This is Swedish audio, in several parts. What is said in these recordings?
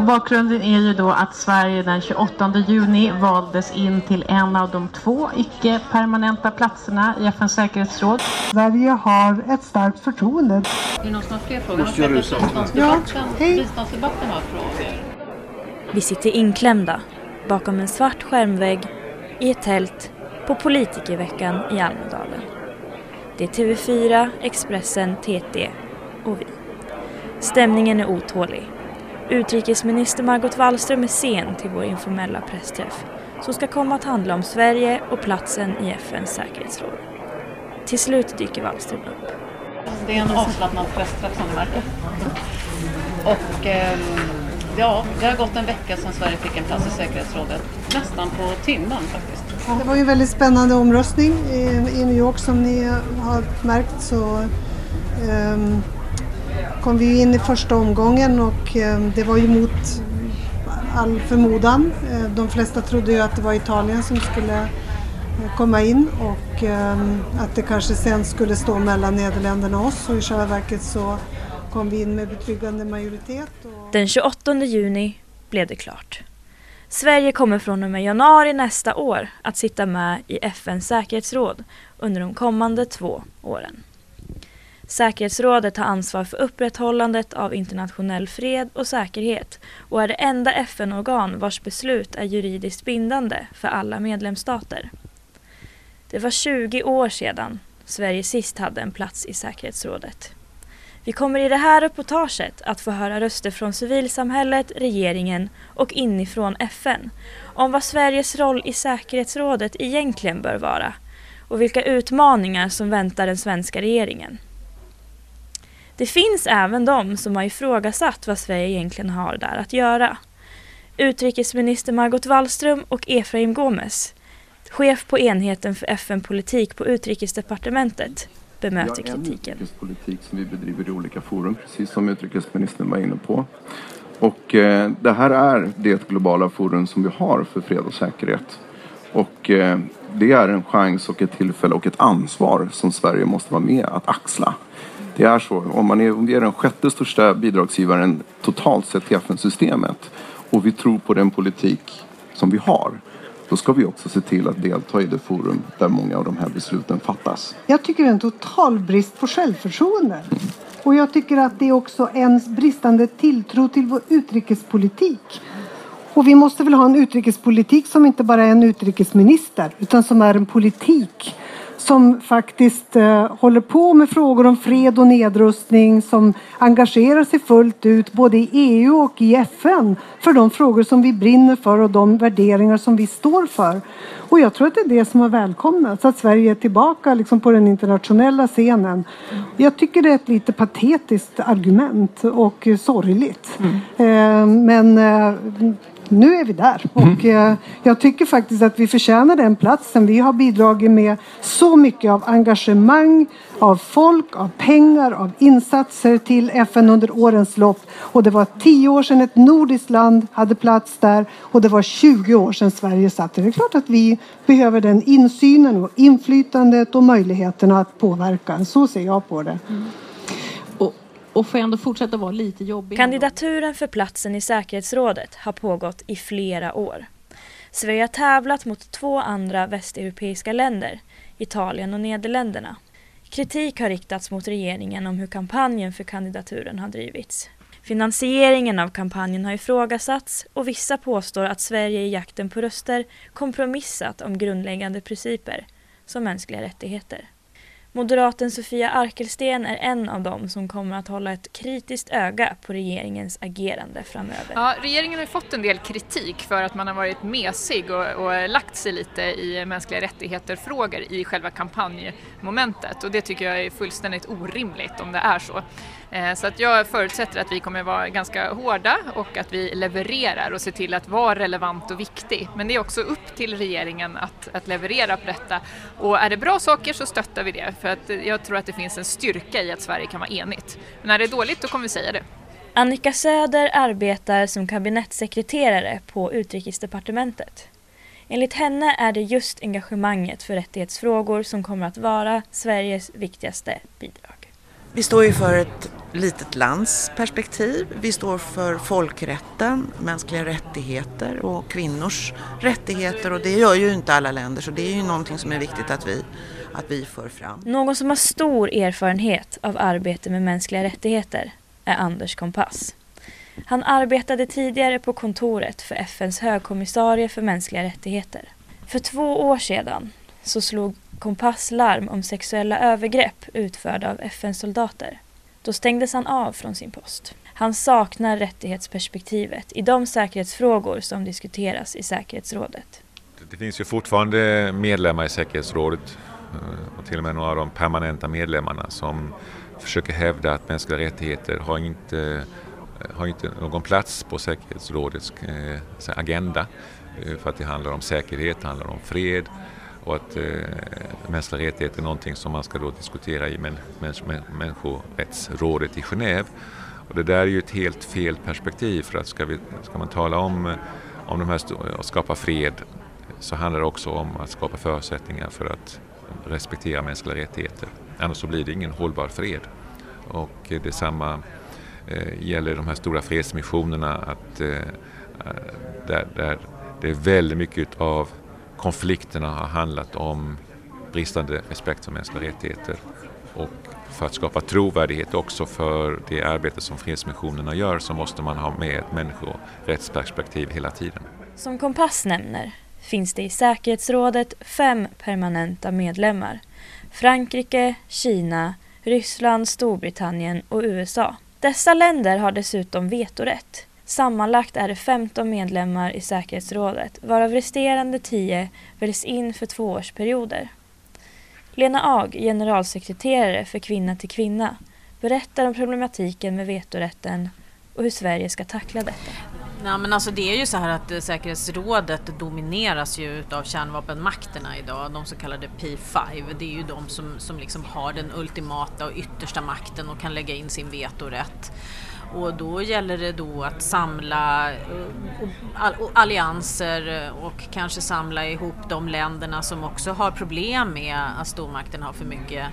Och bakgrunden är ju då att Sverige den 28 juni valdes in till en av de två icke-permanenta platserna i FNs säkerhetsråd. Sverige har ett starkt förtroende. Är det någon som har fler frågor? Jag vet att biståndsdebatten, biståndsdebatten har frågor. Vi sitter inklämda bakom en svart skärmvägg i ett tält på politikerveckan i Almedalen. Det är TV4, Expressen, TT och vi. Stämningen är otålig. Utrikesminister Margot Wallström är sen till vår informella pressträff som ska komma att handla om Sverige och platsen i FNs säkerhetsråd. Till slut dyker Wallström upp. Det är en avslappnad pressträff som du märker. Och eh, ja, det har gått en vecka sedan Sverige fick en plats i säkerhetsrådet. Nästan på timmen faktiskt. Det var ju en väldigt spännande omröstning i, i New York som ni har märkt så um, kom vi in i första omgången och eh, det var ju mot all förmodan. Eh, de flesta trodde ju att det var Italien som skulle eh, komma in och att det kanske sen skulle stå mellan Nederländerna och oss och i själva verket så kom vi in med betryggande majoritet. Och... Den 28 juni blev det klart. Sverige kommer från och med januari nästa år att sitta med i FNs säkerhetsråd under de kommande två åren. Säkerhetsrådet har ansvar för upprätthållandet av internationell fred och säkerhet och är det enda FN-organ vars beslut är juridiskt bindande för alla medlemsstater. Det var 20 år sedan Sverige sist hade en plats i säkerhetsrådet. Vi kommer i det här reportaget att få höra röster från civilsamhället, regeringen och inifrån FN om vad Sveriges roll i säkerhetsrådet egentligen bör vara och vilka utmaningar som väntar den svenska regeringen. Det finns även de som har ifrågasatt vad Sverige egentligen har där att göra. Utrikesminister Margot Wallström och Efraim Gomes, chef på enheten för FN-politik på Utrikesdepartementet, bemöter kritiken. Vi har en utrikespolitik som vi bedriver i olika forum, precis som utrikesministern var inne på. Och eh, det här är det globala forum som vi har för fred och säkerhet. Och eh, det är en chans och ett tillfälle och ett ansvar som Sverige måste vara med att axla. Det är så, om man är, om vi är den sjätte största bidragsgivaren totalt sett till FN-systemet och vi tror på den politik som vi har då ska vi också se till att delta i det forum där många av de här besluten fattas. Jag tycker det är en total brist på självförtroende. Mm. Och jag tycker att det är också en bristande tilltro till vår utrikespolitik. Och vi måste väl ha en utrikespolitik som inte bara är en utrikesminister utan som är en politik som faktiskt eh, håller på med frågor om fred och nedrustning, som engagerar sig fullt ut både i EU och i FN för de frågor som vi brinner för och de värderingar som vi står för. Och jag tror att det är det som har välkomnats, att Sverige är tillbaka liksom på den internationella scenen. Jag tycker det är ett lite patetiskt argument och sorgligt. Mm. Eh, men eh, nu är vi där. Mm. Och eh, jag tycker faktiskt att vi förtjänar den platsen. Vi har bidragit med så mycket av engagemang, av folk, av pengar, av insatser till FN under årens lopp. Och det var tio år sedan ett nordiskt land hade plats där och det var 20 år sedan Sverige satt där. Det är klart att vi behöver den insynen och inflytandet och möjligheterna att påverka. Så ser jag på det. Mm och får ändå fortsätta vara lite jobbig. Kandidaturen för platsen i säkerhetsrådet har pågått i flera år. Sverige har tävlat mot två andra västeuropeiska länder, Italien och Nederländerna. Kritik har riktats mot regeringen om hur kampanjen för kandidaturen har drivits. Finansieringen av kampanjen har ifrågasatts och vissa påstår att Sverige i jakten på röster kompromissat om grundläggande principer, som mänskliga rättigheter. Moderaten Sofia Arkelsten är en av dem som kommer att hålla ett kritiskt öga på regeringens agerande framöver. Ja, regeringen har fått en del kritik för att man har varit mesig och, och lagt sig lite i mänskliga rättigheter-frågor i själva kampanjmomentet och det tycker jag är fullständigt orimligt om det är så. Eh, så att jag förutsätter att vi kommer vara ganska hårda och att vi levererar och ser till att vara relevant och viktig. Men det är också upp till regeringen att, att leverera på detta och är det bra saker så stöttar vi det för att jag tror att det finns en styrka i att Sverige kan vara enigt. Men är det dåligt då kommer vi säga det. Annika Söder arbetar som kabinettssekreterare på Utrikesdepartementet. Enligt henne är det just engagemanget för rättighetsfrågor som kommer att vara Sveriges viktigaste bidrag. Vi står ju för ett litet lands perspektiv. Vi står för folkrätten, mänskliga rättigheter och kvinnors rättigheter och det gör ju inte alla länder så det är ju någonting som är viktigt att vi, att vi för fram. Någon som har stor erfarenhet av arbete med mänskliga rättigheter är Anders Kompass. Han arbetade tidigare på kontoret för FNs högkommissarie för mänskliga rättigheter. För två år sedan så slog kompasslarm om sexuella övergrepp utförda av FN-soldater. Då stängdes han av från sin post. Han saknar rättighetsperspektivet i de säkerhetsfrågor som diskuteras i säkerhetsrådet. Det finns ju fortfarande medlemmar i säkerhetsrådet eh, och till och med några av de permanenta medlemmarna som försöker hävda att mänskliga rättigheter har inte, eh, har inte någon plats på säkerhetsrådets eh, agenda. För att det handlar om säkerhet, det handlar om fred och att eh, mänskliga rättigheter är någonting som man ska då diskutera i män, mäns, människorättsrådet i Genève. Och det där är ju ett helt fel perspektiv för att ska, vi, ska man tala om, om de här att skapa fred så handlar det också om att skapa förutsättningar för att respektera mänskliga rättigheter. Annars så blir det ingen hållbar fred. Och detsamma eh, gäller de här stora fredsmissionerna att eh, eh där, där det är väldigt mycket av konflikterna har handlat om bristande respekt för mänskliga rättigheter och för att skapa trovärdighet också för det arbete som fredsmissionerna gör så måste man ha med ett människorättsperspektiv hela tiden. Som Kompass nämner finns det i säkerhetsrådet fem permanenta medlemmar. Frankrike, Kina, Ryssland, Storbritannien och USA. Dessa länder har dessutom vetorätt. Sammanlagt är det 15 medlemmar i säkerhetsrådet varav resterande 10 väljs in för tvåårsperioder. Lena Ag, generalsekreterare för Kvinna till Kvinna, berättar om problematiken med vetorätten och hur Sverige ska tackla detta. Nej, men alltså det är ju så här att eh, säkerhetsrådet domineras ju av kärnvapenmakterna idag, de så kallade P5. Det är ju de som, som liksom har den ultimata och yttersta makten och kan lägga in sin vetorätt. Och då gäller det då att samla eh, allianser eh, och kanske samla ihop de länderna som också har problem med att stormakten har för mycket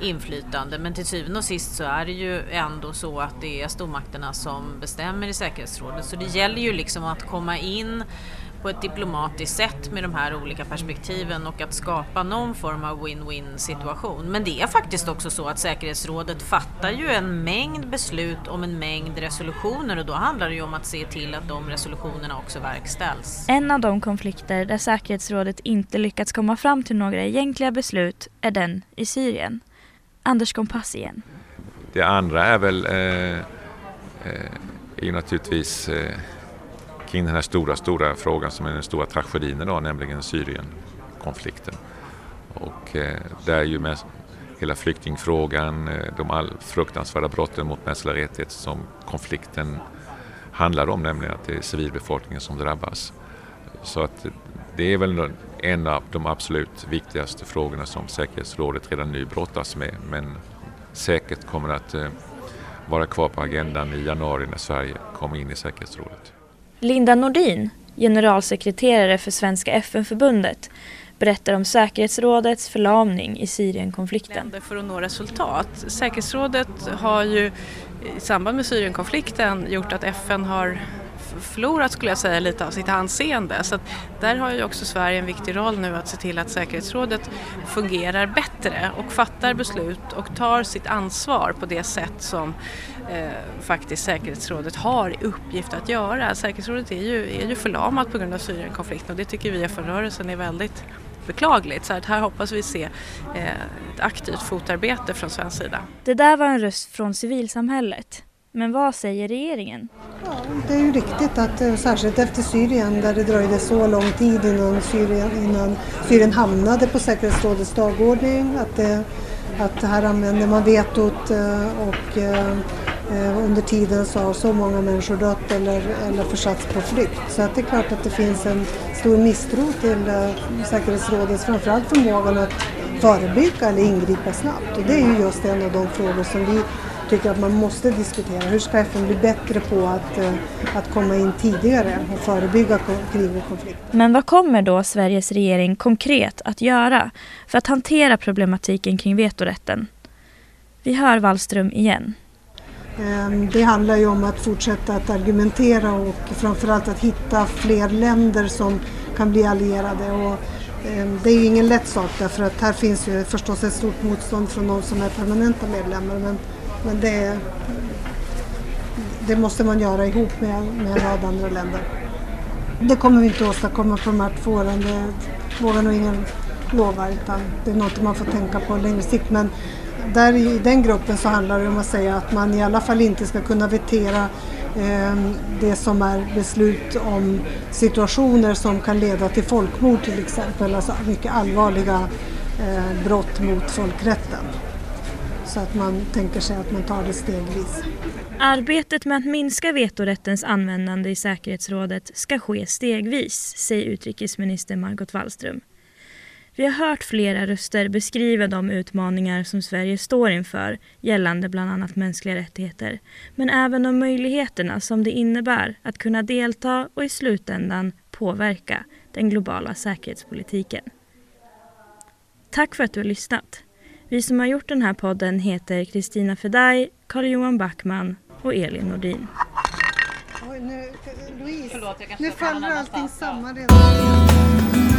inflytande. Men till syvende och sist så är det ju ändå så att det är stormakterna som bestämmer i säkerhetsrådet. Så det gäller ju liksom att komma in på ett diplomatiskt sätt med de här olika perspektiven och att skapa någon form av win-win situation. Men det är faktiskt också så att säkerhetsrådet fattar ju en mängd beslut om en mängd resolutioner och då handlar det ju om att se till att de resolutionerna också verkställs. En av de konflikter där säkerhetsrådet inte lyckats komma fram till några egentliga beslut är den i Syrien. Anders Kompass igen. Det andra är väl eh, eh, är ju naturligtvis eh, kring den här stora, stora frågan som är den stora tragedin idag, nämligen Syrienkonflikten. Och eh, där är ju med hela flyktingfrågan, eh, de all fruktansvärda brotten mot mänskliga rättigheter som konflikten handlar om, nämligen att det är civilbefolkningen som drabbas. Så att det är väl en av de absolut viktigaste frågorna som säkerhetsrådet redan nu brottas med, men säkert kommer att eh, vara kvar på agendan i januari när Sverige kommer in i säkerhetsrådet. Linda Nordin, generalsekreterare för Svenska FN-förbundet, berättar om säkerhetsrådets förlamning i Syrienkonflikten. För att nå resultat. Säkerhetsrådet har ju i samband med Syrienkonflikten gjort att FN har förlorat skulle jag säga lite av sitt anseende. Så där har ju också Sverige en viktig roll nu att se till att säkerhetsrådet fungerar bättre och fattar beslut och tar sitt ansvar på det sätt som eh, faktiskt säkerhetsrådet har i uppgift att göra. Säkerhetsrådet är ju, är ju förlamat på grund av Syrienkonflikten och det tycker vi i FN-rörelsen är väldigt beklagligt. Så att här hoppas vi se eh, ett aktivt fotarbete från svensk sida. Det där var en röst från civilsamhället. Men vad säger regeringen? Ja, det är ju riktigt att eh, särskilt efter Syrien där det dröjde så lång tid innan Syrien, innan Syrien hamnade på säkerhetsrådets dagordning att, det, att här använder man vetot eh, och under tiden så har så många människor dött eller, eller försatts på flykt. Så att det är klart att det finns en stor misstro till säkerhetsrådets framförallt förmågan att förebygga eller ingripa snabbt. Och det är ju just en av de frågor som vi tycker att man måste diskutera. Hur ska FN bli bättre på att, eh, att komma in tidigare och förebygga krig och konflikter? Men vad kommer då Sveriges regering konkret att göra för att hantera problematiken kring vetorätten? Vi hör Wallström igen. Ehm, det handlar ju om att fortsätta att argumentera och framförallt att hitta fler länder som kan bli allierade. Och ehm, det är ju ingen lätt sak därför att här finns ju förstås ett stort motstånd från de som är permanenta medlemmar men, men det, det måste man göra ihop med, med en rad andra länder. Det kommer vi inte åstadkomma på de här två åren, det vågar nog ingen lova utan det är något man får tänka på längre sikt. Men där i den gruppen så handlar det om att säga att man i alla fall inte ska kunna vetera eh, det som är beslut om situationer som kan leda till folkmord till exempel, alltså mycket allvarliga eh, brott mot folkrätten. Så att man tänker sig att man tar det stegvis. Arbetet med att minska vetorättens användande i säkerhetsrådet ska ske stegvis, säger utrikesminister Margot Wallström. Vi har hört flera röster beskriva de utmaningar som Sverige står inför gällande bland annat mänskliga rättigheter, men även de möjligheterna som det innebär att kunna delta och i slutändan påverka den globala säkerhetspolitiken. Tack för att du har lyssnat. Vi som har gjort den här podden heter Kristina Fedaj, Carl-Johan Backman och Elin Nordin. Oj, nu, Louise, Förlåt, nu faller allting samman redan.